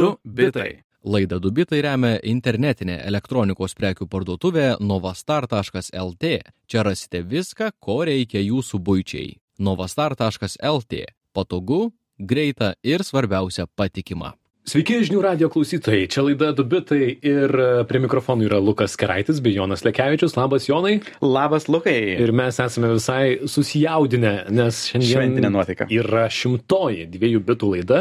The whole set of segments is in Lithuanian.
Du bitai. Laidą Dubitai remia internetinė elektronikos prekių parduotuvė novastar.lt. Čia rasite viską, ko reikia jūsų būčiai. novastar.lt. Patogu, greita ir svarbiausia patikima. Sveiki žinių radio klausytojai, čia laida Dubitai ir e, prie mikrofonų yra Lukas Keraitis bei Jonas Lekevičius. Labas Jonai. Labas Lukai. Ir mes esame visai susijaudinę, nes šiandien Šventinė nuotaika. yra šimtoji dviejų bitų laida,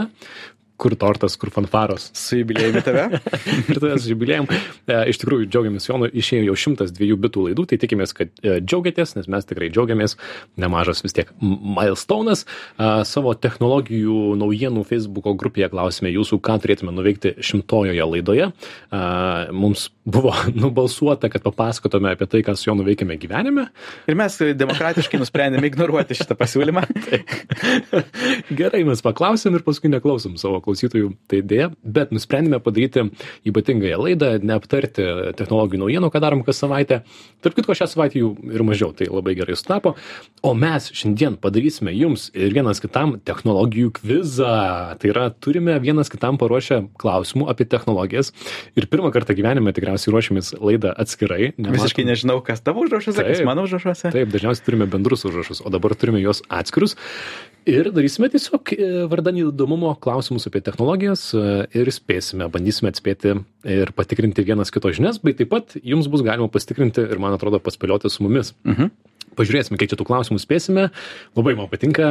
kur tortas, kur fanfaros. Su jubiliejumi tave. ir tada su jubiliejum. E, iš tikrųjų, džiaugiamės Jonu, išėjo jau šimtas dviejų bitų laidų, tai tikimės, kad e, džiaugiatės, nes mes tikrai džiaugiamės, nemažas vis tiek m- milestone'as. E, savo technologijų naujienų Facebook'o grupėje klausime jūsų, ką turėtume nuveikti šimtojoje laidoje. Mums buvo nubalsuota, kad papasakotume apie tai, ką su juo nuveikėme gyvenime. Ir mes demokratiškai nusprendėme ignoruoti šitą pasiūlymą. Gerai, mes paklausėm ir paskui neklausom savo klausytojų, tai dėja, bet nusprendėme padaryti ypatingąją laidą, neaptarti technologijų naujienų, ką darom kas savaitę. Tarp kitko, šią savaitę jų ir mažiau, tai labai gerai sutapo. O mes šiandien padarysime jums ir vienas kitam technologijų kvizą. Tai yra, turime vienas kitam paruošę klausimų apie technologijas. Ir pirmą kartą gyvenime tikriausiai ruošiamės laidą atskirai. nematom- Visiškai nežinau, kas tavo užrašuose, kas Taip. mano užrašuose. Taip, dažniausiai turime bendrus užrašus, o dabar turime juos atskirus. Ir darysime tiesiog e, vardan įdomumo klausimus apie technologijas e, ir spėsime, bandysime atspėti ir patikrinti vienas kito žinias, bei taip pat jums bus galima pasitikrinti ir, man atrodo, paspėlioti su mumis. Mhm. Pažiūrėsime, kiek čia tų klausimų spėsime. Labai man patinka,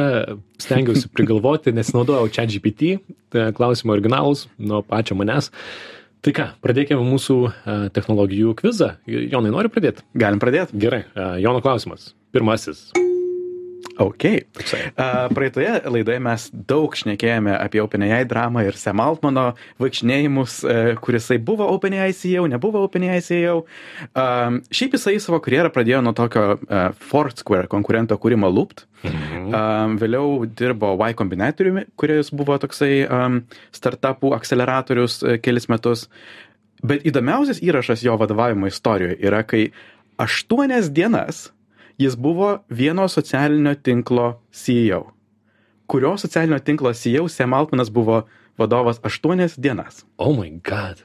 stengiausi prigalvoti, nesinaudojau čia GPT, klausimų originalus nuo pačio manęs. Tai ką, pradėkime mūsų e, technologijų kvizą. Jonai, nori pradėti? Galim pradėti. Gerai, e, Jono klausimas. Pirmasis. Ok. Uh, praeitoje laidoje mes daug šnekėjome apie OpenAI dramą ir Sam Altmano vaikšnėjimus, uh, kurisai buvo OpenAI CEO, nebuvo OpenAI CEO. Um, šiaip jisai savo karjerą pradėjo nuo tokio uh, Foursquare konkurento kūrimo Loopt. Mhm. Um, vėliau dirbo Y Combinatoriumi, kuris buvo toksai um, startupų akceleratorius uh, kelis metus. Bet įdomiausias įrašas jo vadovavimo istorijoje yra, kai aštuonias dienas jis buvo vieno socialinio tinklo CEO. Kurio socialinio tinklo CEO Sam Altmanas buvo vadovas aštuonias dienas. Oh my god.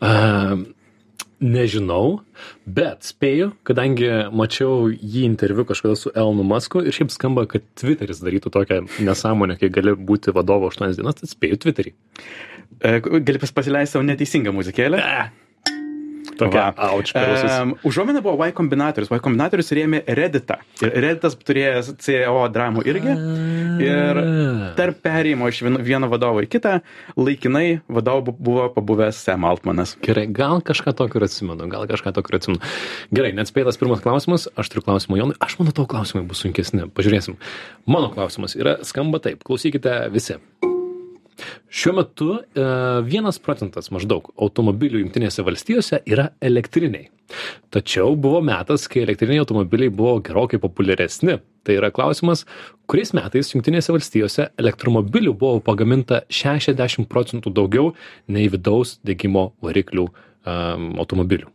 Um, nežinau, bet spėju, kadangi mačiau jį interviu kažkada su Elonu Musku ir šiaip skamba, kad Twitteris darytų tokią nesąmonę, kai gali būti vadovo 8 dienas, tai spėju Twitterį. E, Gali pas- pasileisti savo neteisingą muzikėlę. Tokia, auč. Um, užuomina buvo Y kombinatorius. Y kombinatorius rėmė Redditą. Ir Redditas turėjęs CEO dramų irgi. Ir tarp perėjimo iš vieno, vieno vadovo į kitą, laikinai vadovu buvo pabuvęs Sam Altmanas. Gerai, gal kažką tokio ir atsimenu, gal kažką tokio ir atsimenu. Gerai, neatspėtas pirmas klausimas, aš turiu klausimą Jonui, aš manau, tavo klausimai bus sunkesni, pažiūrėsim. Mano klausimas yra, skamba taip, klausykite visi. Šiuo metu e, vienas procentas maždaug automobilių jungtinėse valstijose yra elektriniai. Tačiau buvo metas, kai elektriniai automobiliai buvo gerokai populiaresni. Tai yra klausimas, kuriais metais jungtinėse valstijose elektromobilių buvo pagaminta 60 procentų daugiau nei vidaus degimo variklių um, automobilių.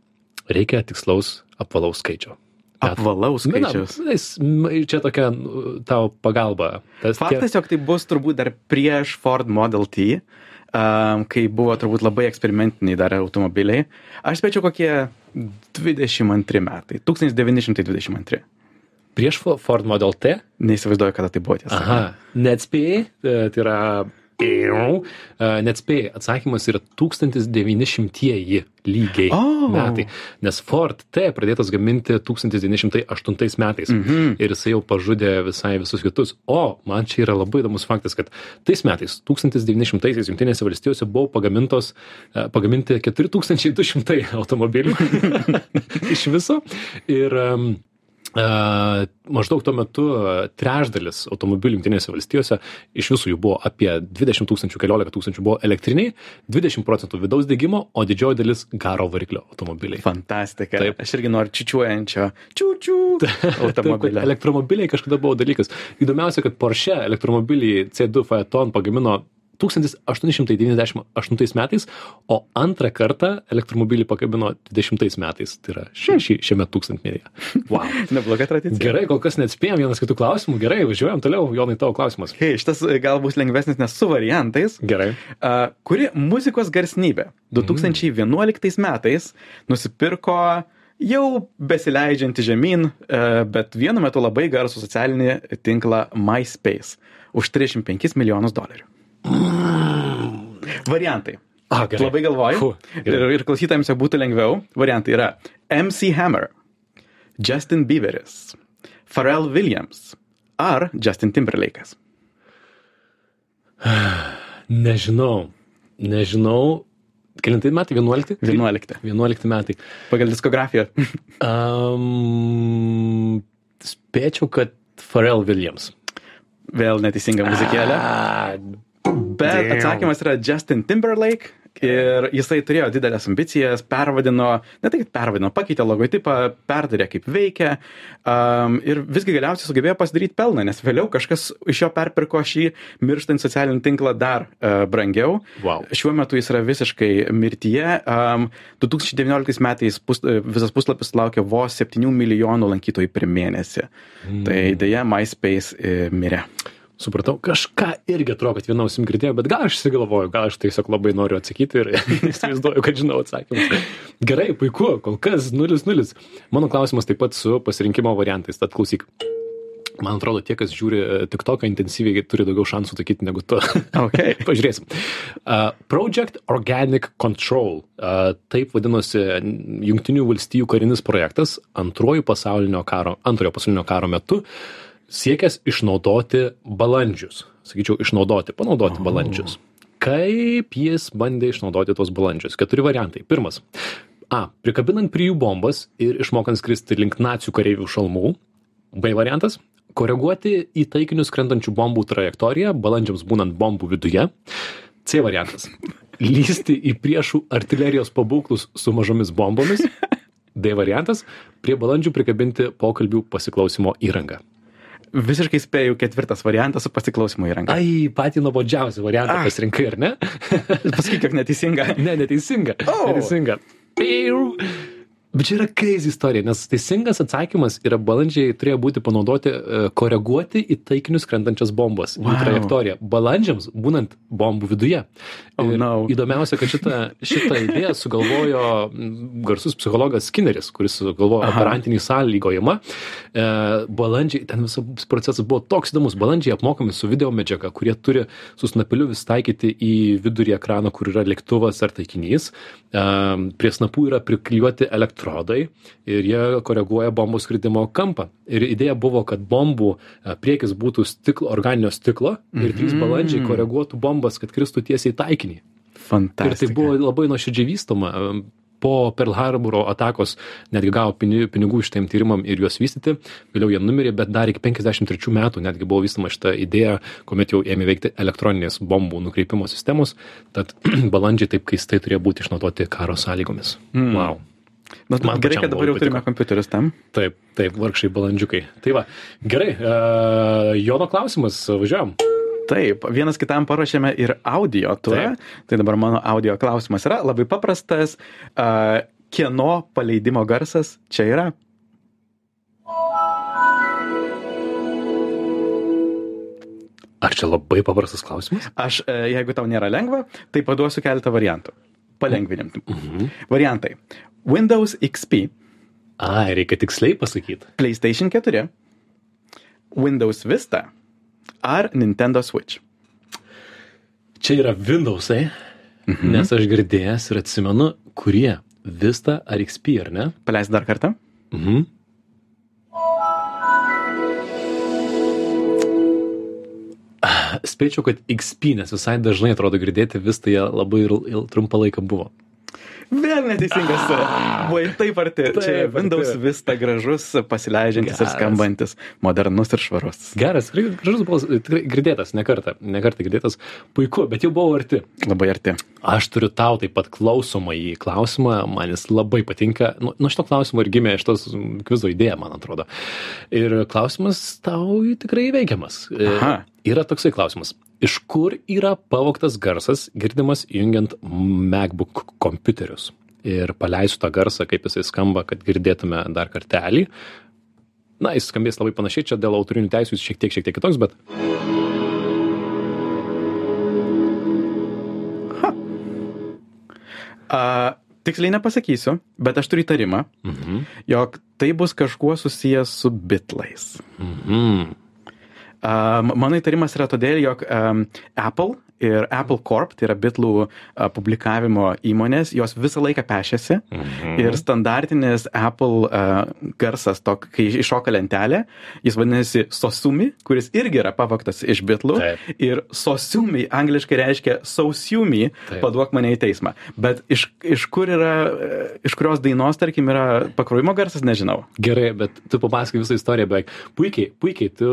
Reikia tikslaus apvalaus skaičio. Apvalaus Na, na, skaičius. jis, m, čia tokia nu, tavo pagalba. Tas Faktas, jog tai bus turbūt dar prieš Ford Model T, um, kai buvo turbūt labai eksperimentiniai dar automobiliai. Aš spėčiau kokie 22 metai, 1922. Prieš Fo- Ford Model T Neįsivaizduoju, kada tai buvo tiesa. Aha, neatspėjai, e, tai yra. E, Neatspėjai, atsakymas yra 1900-ieji lygiai O. metai, nes Ford T pradėtas gaminti 1908 metais Mhm. ir jisai jau pažudė visai visus kitus. O man čia yra labai įdomus faktas, kad tais metais, 1900-aisiais Junktinėse valstijose buvo pagamintos, pagaminti 4200 automobilių iš viso. Ir um, maždaug tuo metu trečdalis automobilių jungtinėse valstijose iš visų jų buvo apie 20 tūkstančių, 14 tūkstančių buvo elektriniai, 20 procentų vidaus degimo, o didžioji dalis garo variklio automobiliai. Fantastika. Taip. Aš irgi noriu čičiuojančio. Čiūčių. Elektromobiliai kažkada buvo dalykas. Įdomiausia, kad Porsche elektromobilį C2 Phaeton pagamino 1898 metais, o antrą kartą elektromobilį pakabino 20 metais, tai yra ši, ši, šiame tūkstantmetyje. Wow. Nebloga tradicija. Gerai, kol kas neatspėjom vienas kitų klausimų. Gerai, važiuojam toliau, Jonai, tavo klausimas. Hei, šitas e, gal bus lengvesnis, nes su variantais. Gerai. Uh, kuri muzikos garsnybė 2011 metais nusipirko jau besileidžianti žemyn, uh, bet vienu metu labai garsų socialinį tinklą MySpace už 35 milijonus dolerių. Variantai. A, gerai. Labai galvoju. Fu, gerai. ir, ir klausytojams jau būtų lengviau. Variantai yra MC Hammer, Justin Bieberis, Pharrell Williams ar Justin Timberlake'as. Nežinau. Nežinau. Kelintai metai? 11? 11. 11 metai. Pagal diskografiją. Um, spėčiau, kad Pharrell Williams. Vėl neteisinga muzikėlė. Bet damn. atsakymas yra Justin Timberlake. Ir jisai turėjo didelės ambicijas, pervadino, ne tai, kad pervadino, pakeitė logotipą, perdarė kaip veikia um, ir visgi galiausiai sugebėjo pasidaryti pelną, nes vėliau kažkas iš jo perpirko šį mirštant socialinį tinklą dar uh, brangiau. Wow. Šiuo metu jis yra visiškai mirtyje. Um, 2019 metais pus, visas puslapis laukia vos 7 milijonų lankytojų per mėnesį. Mm. Tai dėja, MySpace e, mirė. Supratau, kažką irgi atrodo, kad viena ausim girdėjau, bet gal aš įsigalvoju, gal aš tiesiog labai noriu atsakyti ir įsivaizduoju, kad žinau atsakymus. Gerai, puiku, kol kas 0-0. Mano klausimas taip pat su pasirinkimo variantais, tad klausyk. Man atrodo, tie, kas žiūri tik toką intensyviai, turi daugiau šansų sakyti negu tu. Okay. Pažiūrėsim. Uh, Project Organic Control. Uh, taip vadinosi Junktinių valstijų karinis projektas antrojo pasaulinio karo, antrojo pasaulinio karo metu siekęs išnaudoti balandžius. Sakyčiau, išnaudoti, panaudoti oh. balandžius. Kaip jis bandė išnaudoti tos balandžius? Keturi variantai. Pirmas. A. Prikabinant prie jų bombas ir išmokant skristi link nacijų kareivių šalmų. B variantas. Koreguoti į taikinius skrendančių bombų trajektoriją, balandžiams būnant bombų viduje. C variantas. Lysti į priešų artilerijos pabūklus su mažomis bombomis. D variantas. Prie balandžių prikabinti pokalbių pasiklausimo įrangą. Visiškai spėjau ketvirtas variantas su pasiklausimo įranga. Ai, patį nuobodžiausią variantą Ah. pasirinkai, ar ne? Pasakyk, kiek neteisinga. ne, neteisinga. Oh. Neteisinga. Piu. Bet čia yra crazy istorija, nes teisingas atsakymas yra balandžiai turėjo būti panaudoti, e, koreguoti į taikinius krentančias bombas wow. Į trajektoriją. Balandžiams būnant bombų viduje. Oh, Ir no. Įdomiausia, kad šitą, šitą idėją sugalvojo garsus psichologas Skinneris, kuris sugalvojo Aha. operantinį sąlygojimą. E, balandžiai, ten visas procesas buvo toks įdomus. Balandžiai apmokami su video medžiaga, kurie turi su snapeliu vis taikyti į vidurį ekrano, kur yra lėktuvas ar taikinys. E, prie snapų yra priklijuoti elektrodai ir jie koreguoja bombų skridimo kampą. Ir idėja buvo, kad bombų e, priekis būtų stiklo, organinio stiklo ir trys Mhm. balandžiai koreguotų bombas, kad kristų tiesiai į taikinį. Fantastika. Ir tai buvo labai nuoširdžiai vystoma. Po Pearl Harboro atakos netgi gavo pini- pinigų šitiem tyrimam ir juos vystyti. Vėliau jie numirė, bet dar iki 53 metų netgi buvo vystoma šita idėja, kuomet jau ėmė veikti elektroninės bombų nukreipimo sistemos. Tad balandžiai taip keistai turėjo būti išnaudoti karo sąlygomis. Mm. Wow. Bet Man gerai, kad dabar jau turime kompiuterius tam. Taip, taip, vargšai balandžiukai. Tai va, gerai, uh, Jono klausimas, važiuojam. Taip, vienas kitam paruošėme ir audio turą. Tai dabar mano audio klausimas yra labai paprastas. Uh, kieno paleidimo garsas čia yra? Ar čia labai paprastas klausimas? Aš, e, jeigu tau nėra lengva, tai paduosiu keletą variantų. Palengvinim. Mhm. Variantai. Windows XP, Ai, reikia tiksliai pasakyti. PlayStation 4, Windows Vista ar Nintendo Switch. Čia yra Windowsai, mhm. nes aš girdėjęs ir atsimenu, kurie Vista ar XP, ar ne? Paleis dar kartą. Mhm. Spėčiau, kad XP, nes visai dažnai atrodo girdėti Vista jie labai il, il, trumpą laiką buvo. Vėl neteisingas. Buvo ir taip arti. Taip Čia arti. Windows Vista gražus, pasileidžiantis ir Geras. skambantis, modernus ir švarus. Geras, gražus balsas, tikrai girdėtas, ne kartą, ne kartą girdėtas, puiku, bet jau buvau arti. Labai arti. Aš turiu tau taip pat klausomą į klausimą, man jis labai patinka. Nu, nuo šito klausimo ir gimė šitos kvizo idėja, man atrodo. Ir klausimas tau tikrai įveikiamas. E, Aha. yra toksai klausimas iš kur yra pavogtas garsas girdimas įjungiant macbook kompiuterius ir paleisiu tą garsą kaip jisai skamba kad girdėtume dar kartelį na jis skambės labai panašiai čia dėl autorinių teisių jis šiek tiek šiek tiek kitoks bet A, tiksliai nepasakysiu, bet aš turiu įtarimą, mhm. jog tai bus kažkuo susijęs su bitlais. Mhm. Um, mano įtarimas yra todėl, jog um, Apple ir Apple Corp, tai yra bitlų uh, publikavimo įmonės, jos visą laiką pešėsi Mhm. ir standartinis Apple uh, garsas, to, kai iššoka lentelė, jis vadinasi Sosumi, kuris irgi yra pavaktas iš bitlų. Taip. Ir Sosumi angliškai reiškia Sausiumi, paduok mane į teismą. Bet iš, iš kur yra, iš kurios dainos, tarkim, yra pakrovimo garsas, nežinau. Gerai, bet tu papasakai visą istoriją beveik. Puikiai, puikiai, tu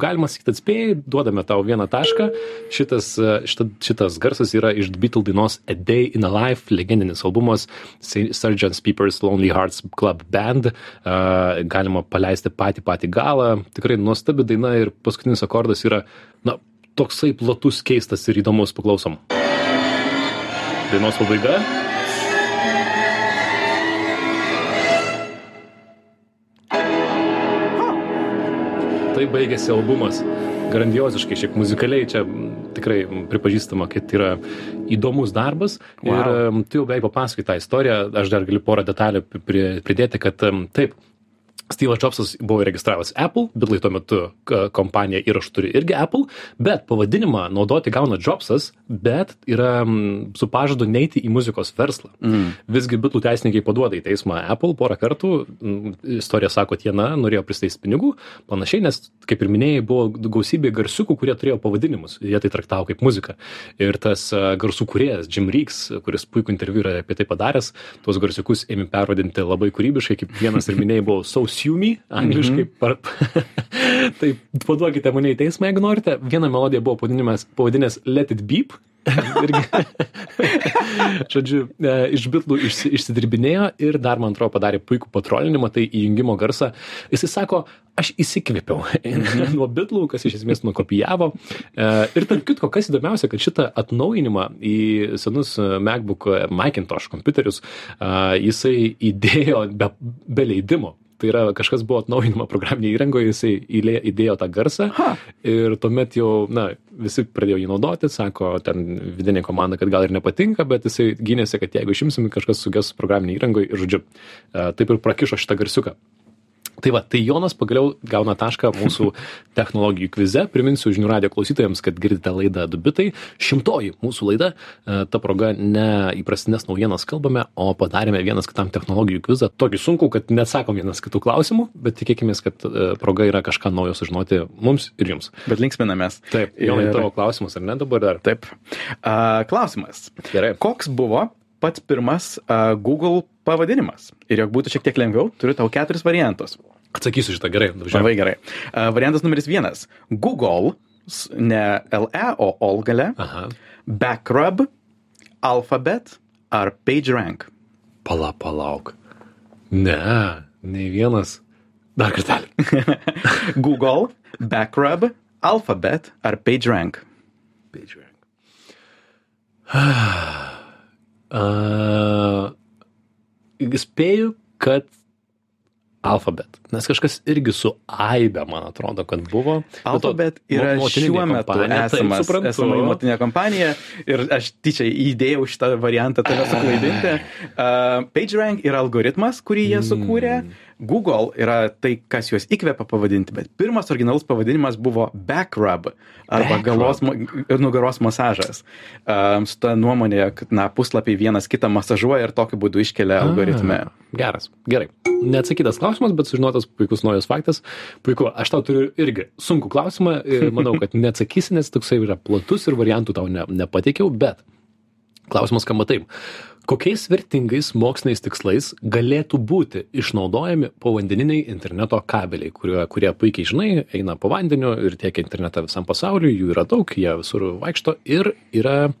galima sakyti atspėjai, duodame tau vieną tašką. Šitas, e, šita, šitas garsas yra iš The Beatles dainos A Day in a Life, legendinis albumas Sgt. Pepper's Lonely Hearts Club Band. Uh, galima paleisti patį patį galą. Tikrai nuostabi daina ir paskutinis akordas yra, na, toksai platus, keistas ir įdomus, paklausom. Dainos pabaiga. Tai baigėsi albumas. Grandioziškai, šiaip muzikaliai čia tikrai pripažįstama, kad yra įdomus darbas. Wow. Ir m, tu jau beveik papasakai tą istoriją, aš dar galiu porą detalių pri- pridėti, kad m, taip, Steve'as Jobsas buvo registravęs Apple, Bitlai tuo metu kompanija įrašų turi irgi Apple, bet pavadinimą naudoti gauna Jobsas, bet yra mm, su pažadu neiti į muzikos verslą. Mm. Visgi bitlų teisininkai paduoda į teismą Apple porą kartų, mm, istorija sako, jie na, norėjo pristeisti pinigų, panašiai, nes, kaip ir minėjai, buvo gausybė garsiukų, kurie turėjo pavadinimus, jie tai traktavo kaip muziką. Ir tas garsų kuriejas, Jim Reeks, kuris puikų interviu yra apie tai padaręs, tuos garsiukus ėmė pervadinti labai kūrybiškai, kaip vienas ir minėjai buvo Sausiumi, angliškai. Par... tai paduokite mane į teismą, jeigu norite. Viena melodija buvo pavadinęs Let It Beep. Irgi, žodžiu, e, iš bitlų išsi, išsidirbinėjo ir dar, man atrodo, padarė puikų patrolinimą, tai įjungimo garsą. Jisai sako, aš įsikvėpiau nuo bitlų, kas iš esmės nukopijavo. E, Ir tarp kitko, kas įdomiausia, kad šitą atnaujinimą į senus MacBook e, Macintosh kompiuterius jisai įdėjo be, be leidimo. Tai yra kažkas buvo atnaujinama programinėje įrangoje, jisai įlė, įdėjo tą garsą Ha. ir tuomet jau, na, visi pradėjo jį naudoti, sako, ten vidinė komanda, kad gal ir nepatinka, bet jisai gynėsi, kad jeigu išimsim, kažkas suges programinėje įrangoje ir, žodžiu, e, taip ir prakišo šitą garsiuką. Tai va, tai Jonas pagaliau gauna tašką mūsų technologijų kvize. Priminsiu žinių radio klausytojams, kad girdite laidą Dubitai. Šimtoji mūsų laida. E, Ta proga ne įprastinės naujienas kalbame, o padarėme vienas kitam technologijų kvizą. Tokį sunku, kad neatsakom vienas kitų klausimų, bet tikėkime, kad e, proga yra kažką naujo sužinoti mums ir jums. Bet linksminamės. Taip, Jonai, Ir- tavo klausimas, ar ne dabar dar? Taip. Uh, klausimas. Gerai. Koks buvo pats pirmas uh, Google pavadinimas? Ir jog būtų šiek tiek lengviau, turiu tau keturis variantus. Atsakysiu šitą gerai. Labai gerai. Uh, variantas numeris vienas. Google, ne LE, o OL gale. Backrub, Alphabet ar PageRank. Pala, palauk. Ne, nei vienas. Dar kartelį. Google, Backrub, Alphabet ar PageRank. PageRank. Uh, spėju, kad Alphabet. Nes kažkas irgi su Aibe, man atrodo, kad buvo. Bet to- Alphabet yra šiuo metu suprantu. esama įmotinė kompanija ir aš tyčia įdėjau šitą variantą tave suklaidinti. Uh, PageRank yra algoritmas, kurį jie sukūrė. Google yra tai, kas juos įkvėpia pavadinti, bet pirmas originalus pavadinimas buvo Backrub arba Backrub. galos ir nugaros masažas. Um, su ta nuomonė, kad na, puslapiai vienas kitą masažuoja ir tokiu būdu iškelia algoritme. A, Geras, gerai. Neatsakytas klausimas, bet sužinotas puikus naujas faktas. Puiku, aš tau turiu irgi sunkų klausimą ir manau, kad neatsakysi, nes toksai yra platus ir variantų tau ne, nepateikiau, bet klausimas skamba taip. Kokiais vertingais moksliniais tikslais galėtų būti išnaudojami povandeniniai interneto kabeliai, kurie, kurie puikiai žinai, eina po vandeniu ir tiekia internetą visam pasauliu, jų yra daug, jie visur vaikšto ir yra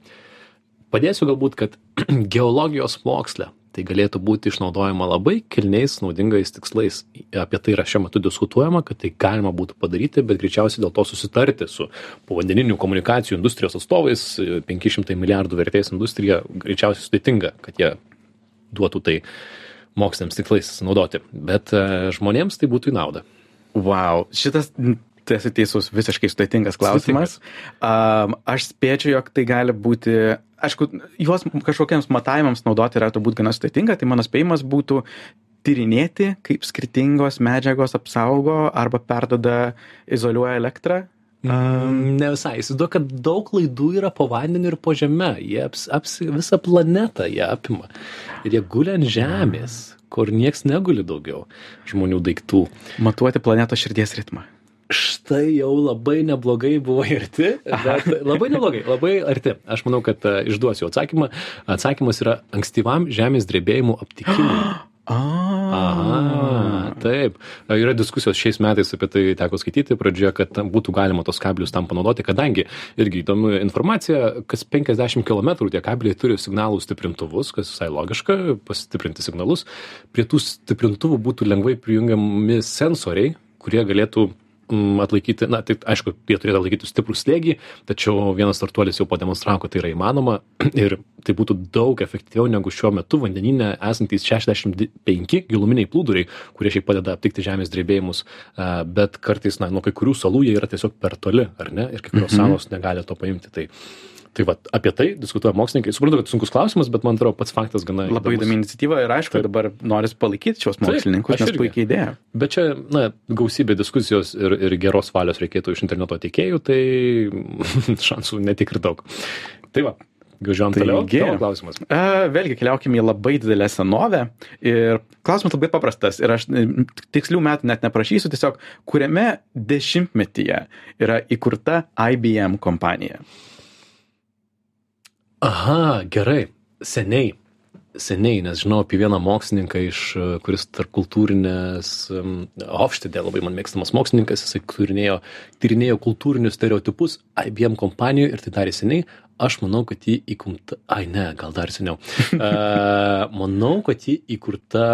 padėsiu galbūt, kad geologijos moksle tai galėtų būti išnaudojama labai kilniais naudingais tikslais. Apie tai yra šiuo metu diskutuojama kad tai galima būtų padaryti bet greičiausiai dėl to susitarti su povandeninių komunikacijų industrijos atstovais penki šimtai milijardų vertės industrija greičiausiai sudėtinga kad jie duotų tai moksliniams tikslais naudoti bet e, žmonėms tai būtų į naudą. Wow, šitas tu esi teisus, visiškai sudėtingas klausimas. Um, aš spėčiau, jog tai gali būti, aišku, juos kažkokiems matavimams naudoti yra turbūt gana sudėtinga, tai mano spėjimas būtų tyrinėti, kaip skirtingos medžiagos apsaugo arba perdoda, izoliuoja elektrą. Um, ne visai, įsivaizduoju, kad daug klaidų yra po vandeniu ir po žeme, jie aps, aps, visą planetą jie apima. Ir jie gulia ant žemės, kur nieks neguli daugiau žmonių daiktų. Matuoti planetos širdies ritmą štai jau labai neblogai buvo arti, bet labai neblogai, labai arti. Aš manau, kad uh, išduosiu atsakymą. Atsakymas yra ankstyvam žemės drebėjimų aptikimui. Aha, taip. Yra diskusijos šiais metais apie tai teko skaityti pradžioje, kad būtų galima tos kablius tam panaudoti, kadangi irgi įdomi informacija, kas 50 km tie kabliai turi signalų stiprintuvus, kas visai logiška, pastiprinti signalus. Prie tų stiprintuvų būtų lengvai prijungiami sensoriai, kurie galėtų atlaikyti, na, tai aišku, jie turėtų atlaikyti stiprų slėgį, tačiau vienas startuolis jau pademonstravo, kad tai yra įmanoma ir tai būtų daug efektyviau negu šiuo metu vandeninė esantys 65 giluminiai plūduriai, kurie šiaip padeda aptikti žemės drebėjimus, bet kartais, na, nuo kai kurių salų jie yra tiesiog per toli, ar ne, ir kai kurios mhm. salos negali to paimti. Tai, tai vat apie tai diskutuoja mokslininkai suprantu kad sunkus klausimas bet man atrodo pats faktas gana labai įdomi iniciatyva ir aišku dabar noris palaikyt šiuos mokslininkus nes puiki idėja bet čia na gausybė diskusijos ir ir geros valios reikėtų iš interneto tiekėjų tai šansų ne tik ir daug tai va Važiuojam toliau. Tavo klausimas. A, vėlgi keliaukime į labai didelę senovę. Ir klausimas labai paprastas. Ir aš tikslių metų net neprašysiu, tiesiog kuriame dešimtmetyje yra įkurta IBM kompanija. Aha, gerai. Seniai. Seniai, nes žinau apie vieną mokslininką, iš, kuris tarp kultūrinės, um, Hofstede labai man mėgstamas mokslininkas, jisai tyrinėjo, tyrinėjo kultūrinius stereotipus IBM kompanijoje ir tai darė seniai. Aš manau, kad ji įkurta, ai ne, gal dar seniau. uh, manau, kad ji įkurta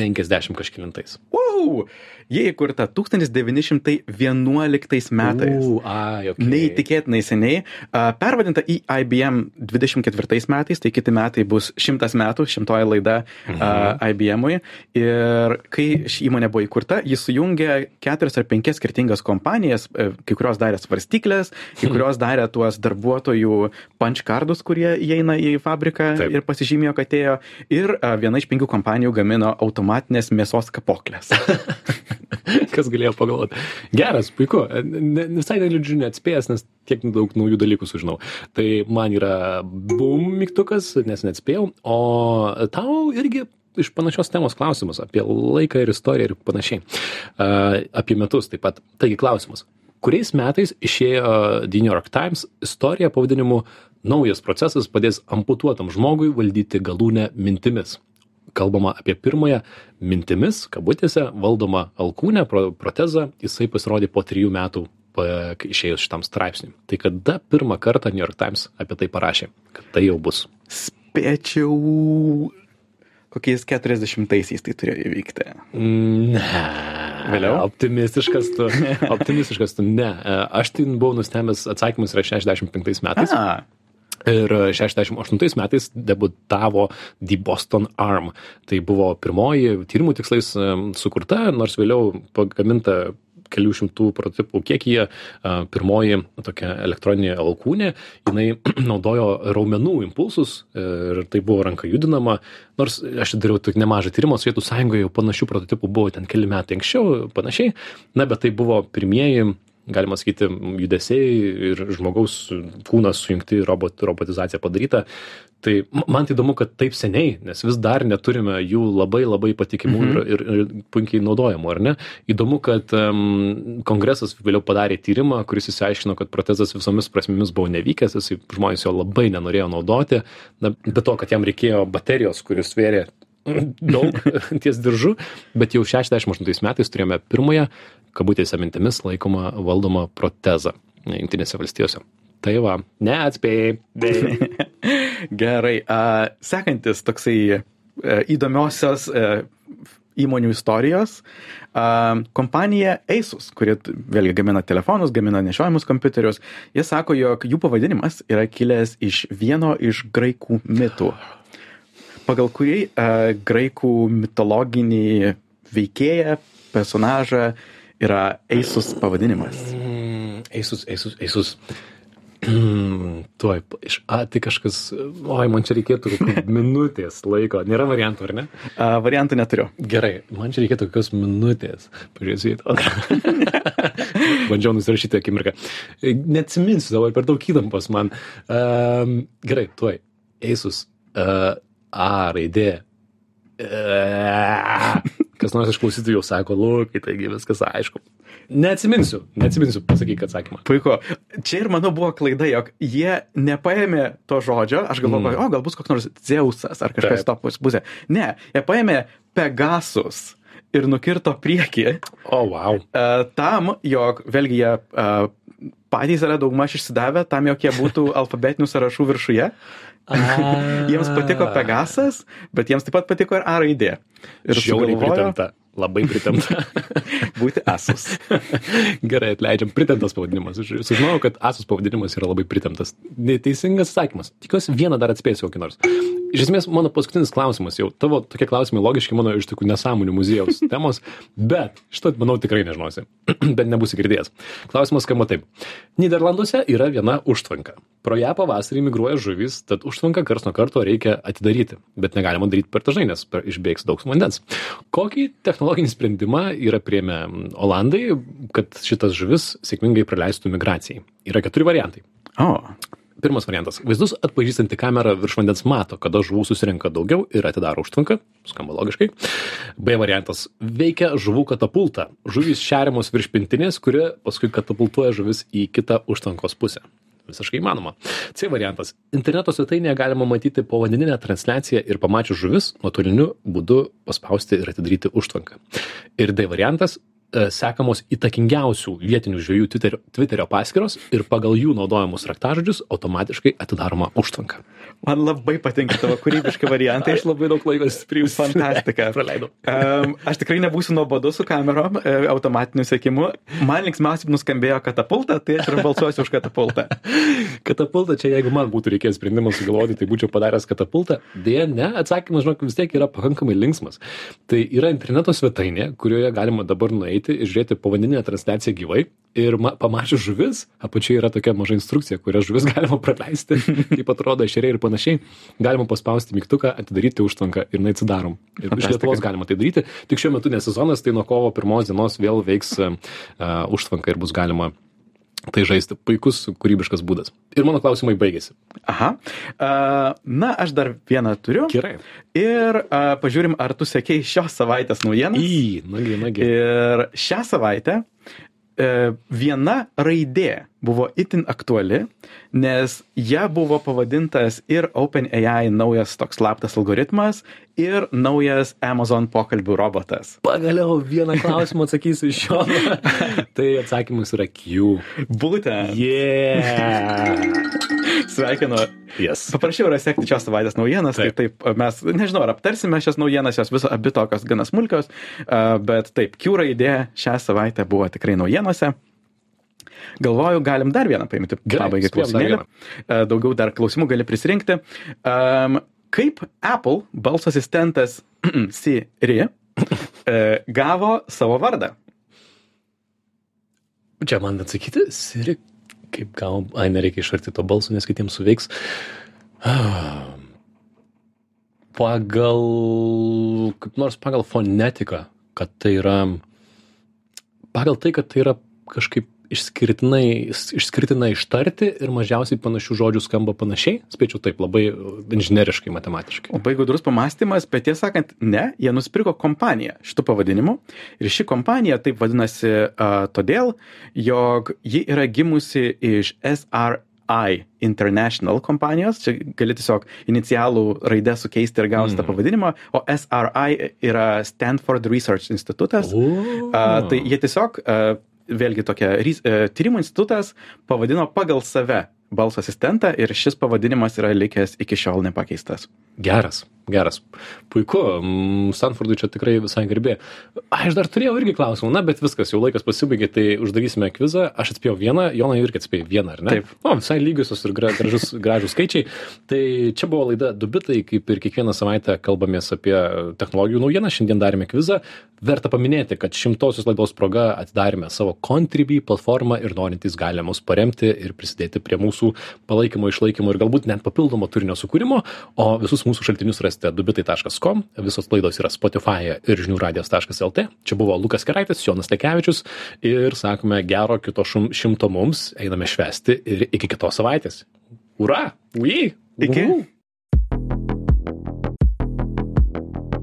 1950 kažkilintais. Wow! Jie įkurta 1911 metais. U, ai, okay. Neįtikėtinai seniai. Pervadinta į IBM 24 metais, tai kiti metai bus šimtas metų, šimtoji laida mhm. IBM-ui. Ir kai ši įmonė buvo įkurta, jis sujungė keturias ar penkias skirtingas kompanijas, e, kai kurios darė svarstyklės, kai kurios darė tuos darbuotojų punch cardus, kurie įeina į fabriką Taip. ir pasižymėjo, kad atėjo. Ir viena iš penkių kompanijų gamino automatinės mėsos kapoklės. Kas galėjo pagalvoti. Geras, puiku. Ne, visai neliūdžiu neatspėjęs, nes tiek daug naujų dalykų sužinau. Tai man yra bum mygtukas, nes neatspėjau. O tau irgi iš panašios temos klausimas apie laiką ir istoriją ir panašiai. Uh, apie metus taip pat. Taigi klausimas. Kuriais metais išėjo The New York Times istorija pavadinimu Naujas procesas padės amputuotam žmogui valdyti galūnę mintimis kalbama apie pirmąją mintimis kabutėse valdomą alkūnę pro protezą jisai pasirodė po trijų metų pa išėjus šitam straipsniui. Tai kada pirmą kartą new york times apie tai parašė? Kad tai jau bus. Spėčiau kokiais keturiasdešimtaisiais tai turėjo įvykti. Ne. Vėliau? Optimistiškas tu. Optimistiškas tu. Ne. Aš tai buvau nustebęs atsakymas yra šešiasdešim penktais metais. A. Ir 68 metais debutavo The Boston Arm. Tai buvo pirmoji tyrimų tikslais sukurta, nors vėliau pagaminta kelių šimtų prototipų kiekyje pirmoji tokia elektroninė alkūnė, jinai naudojo raumenų impulsus ir tai buvo ranka judinama, nors aš dariau tik nemažą tyrimą, Sovietų sąjungoje jau panašių prototipų buvo ten keli metai anksčiau, panašiai, na bet tai buvo pirmieji galima sakyti judesiai ir žmogaus kūnas sujungti robot robotizacija padaryta. Tai man tai įdomu kad taip seniai nes vis dar neturime jų labai labai patikimų ir, ir, ir puikiai naudojamų ar ne? Įdomu kad um, kongresas vėliau padarė tyrimą kuris išsiaiškino kad protezas visomis prasmėmis buvo nevykęs jisai žmonės jo labai nenorėjo naudoti. Na be to kad jam reikėjo baterijos kuris svėrė daug ties diržu, bet jau 68 metais turėjome pirmąją kabutėse mintimis laikomą valdomą protezą Junktinėse valstijose. Tai va, neatspėjai. Gerai. A, sekantis toksai e, įdomiosios e, įmonių istorijos. A, kompanija Asus, kuri vėlgi gamina telefonus, gamina nešiojamus kompiuterius, jie sako, jog jų pavadinimas yra kilęs iš vieno iš graikų mitų, pagal kurį a, graikų mitologinį veikėją, personažą yra Asus pavadinimas. Mm, Eisus, eisus, eisus. Tuoj, iš, a, tai kažkas, oi, man čia reikėtų minutės laiko. Nėra variantų, ar ne? A, variantų neturiu. Gerai, man čia reikėtų kokios minutės. Pažiūrėsit. Bandžiau nusirašyti akimirką. Neatsiminsiu dabar per daug įtampos man. Um, gerai, tuoj. Eisus. Uh, A raidė. Uh, kas nors iš klausytojų sako, lūkai, taigi viskas aišku. Neatsiminsiu, neatsiminsiu, pasakyk atsakymą. Puiku. Čia ir mano buvo klaida, jog jie nepaėmė to žodžio, aš galvoju, Mm. o gal bus koks nors Zeusas ar kažkas to pus- pusė. Ne, jie paėmė Pegasus ir nukirto priekį O, oh, wow. uh, tam, jog vėlgi jie uh, patys yra daugmaž išsidavę tam, jog jie būtų alfabetinių sąrašų viršuje. Jiems patiko Pegasas, bet jiems taip pat patiko ir A raidė. Ir Žiauriai pritempta. Labai pritempta. būti Asus. Gerai, atleidžiam, pritemptas pavadinimas. Sužinojau, kad Asus pavadinimas yra labai pritemptas. Neteisingas atsakymas. Tikiuosi vieną dar atspėsiu kokį nors. Iš esmės, mano paskutinis klausimas, jau tavo tokie klausimai logiški mano iš tokių nesąmonių muziejaus temos, bet šito, manau, tikrai nežinosi, bet nebūsi girdėjęs. Klausimas skamba taip. Niderlanduose yra viena užtvanka. Pro ją pavasarį migruoja žuvis, tad užtvanką kars nuo karto reikia atidaryti, bet negalima daryti per dažnai, nes per, išbėgs daug vandens. Kokį technologinį sprendimą yra priemę Olandai, kad šitas žuvis sėkmingai praleistų migracijai? Yra keturi variantai. O, Pirmas variantas. Vaizdus atpažįstanti kamera virš vandens mato, kada žuvų susirenka daugiau ir atidaro užtvanką. Skamba logiškai. B variantas. Veikia žuvų katapulta. Žuvys šeriamos virš pintinės, kuri paskui katapultuoja žuvis į kitą užtvankos pusę. Visiškai įmanoma. C variantas. Interneto svetainėje galima matyti povandeninę transliaciją ir pamačius žuvis nuotoliniu būdu paspausti ir atidaryti užtvanką. Ir D variantas sekamos įtakingiausių vietinių žvėjų Twitterio, Twitterio paskyros ir pagal jų naudojamus raktažodžius automatiškai atidaroma užtvanka. man labai patinka tavo kūrybiški variantai. Aš labai daug laiko stiprius Fantastika. praleidau. Um, aš tikrai nebūsiu nuobodus su kamerom, e, automatiniu sėkimu. Man linksmiausiai nuskambėjo katapulta, tai aš ir balsuosiu už katapultą. Katapulta, čia jeigu man būtų reikėjęs sprendimą sugalvoti, tai būčiau padaręs katapultą. Dėja, ne, atsakymas, žinok, vis tiek yra pakankamai linksmas. Tai yra interneto svetainė, kurioje galima dabar nueiti ir žiūrėti povandeninę transliaciją gyvai. Ir ma, pamačius žuvis, apačioje yra tokia maža instrukcija, kurią žuvis galima praleisti, kaip atrodo šeriai ir panašiai. Galima paspausti mygtuką, atidaryti užtvanką ir jinai atsidarom. Ir iš. Lietuvos galima tai daryti. Tik šiuo metu nesezonas, tai nuo kovo pirmos dienos vėl veiks uh, užtvanka ir bus galima tai žaisti. Puikus kūrybiškas būdas. Ir mano klausimai baigėsi. Aha. Na, aš dar vieną turiu. Gerai. Ir pažiūrim, ar tu sekei šios savaitės naujienas. Į, nagi, nagi. Ir šią savaitę e, viena raidė buvo itin aktuali, nes ją buvo pavadintas ir OpenAI naujas toks slaptas algoritmas ir naujas Amazon pokalbių robotas. Pagaliau vieną klausimą atsakysiu iš šio. tai atsakymas yra Q. Būtent. Yeah. Sveikinu. Yes. Paprašiau yra sekti šios savaitės naujienas, taip. tai taip mes, nežinau, ar aptarsime šias naujienas, jos viso abi tokios gana smulkios, bet taip, Q raidė šią savaitę buvo tikrai naujienose. Galvoju, galim dar vieną paimti pabaigai klausimėlį. A, Daugiau dar klausimų gali prisirinkti. Um, kaip Apple balso asistentas Siri e, gavo savo vardą? Čia man atsakyti, Siri, kaip gal, ai, nereikia išarti to balso, nes kitiems suveiks. Pagal, kaip nors pagal fonetiką, kad tai yra, pagal tai, kad tai yra kažkaip išskirtinai, išskirtinai ištarti ir mažiausiai panašių žodžių skamba panašiai, spėčiau taip, labai inžineriškai, matematiškai. Labai gudrus pamastymas, bet tiesą sakant, ne, jie nusipirko kompaniją šitų pavadinimų ir ši kompanija taip vadinasi uh, todėl, jog ji yra gimusi iš SRI International kompanijos, čia gali tiesiog inicialų raidę sukeisti ir gausi mm. tą pavadinimą, o SRI yra Stanford Research Institutas. Uh, tai jie tiesiog, uh, vėlgi tokia rys- uh, tyrimų institutas pavadino pagal save balso asistentą ir šis pavadinimas yra likęs iki šiol nepakeistas. Geras, geras. Puiku, Stanfordui čia tikrai visai garbė. Aš dar turėjau irgi klausimų, na, bet viskas, jau laikas pasibaigė, tai uždarysime kvizą. Aš atspėjau vieną, Jona irgi atspėjo vieną, ar ne? Taip. O, visai lygiosios ir gra- gražus, gražus skaičiai. Tai čia buvo laida Dubitai, kaip ir kiekvieną savaitę kalbamės apie technologijų naujieną. Šiandien darėme kvizą. Verta paminėti, kad šimtosios laidos proga atidarėme savo Contribui platformą ir norintys gali mus paremti ir prisidėti prie mūsų palaikymo, išlaikymo ir galbūt net papildomo turinio sukūrimo. O visus mūsų šaltinius rasite dubitai.com. Visos laidos yra Spotify ir žiniųradijas.lt. Čia buvo Lukas Keraitis, Jonas Tekevičius ir sakome gero kito šim, šimto mums. Einame švesti ir iki kitos savaitės. Ura! Ui! Iki.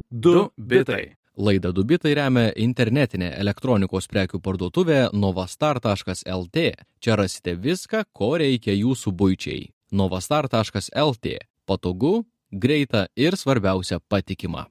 Du bitai. Laidą Dubitai remia internetinė elektronikos prekių parduotuvė novastar.lt. Čia rasite viską, ko reikia jūsų būčiai. novastar.lt. Patogu, greita ir svarbiausia patikima.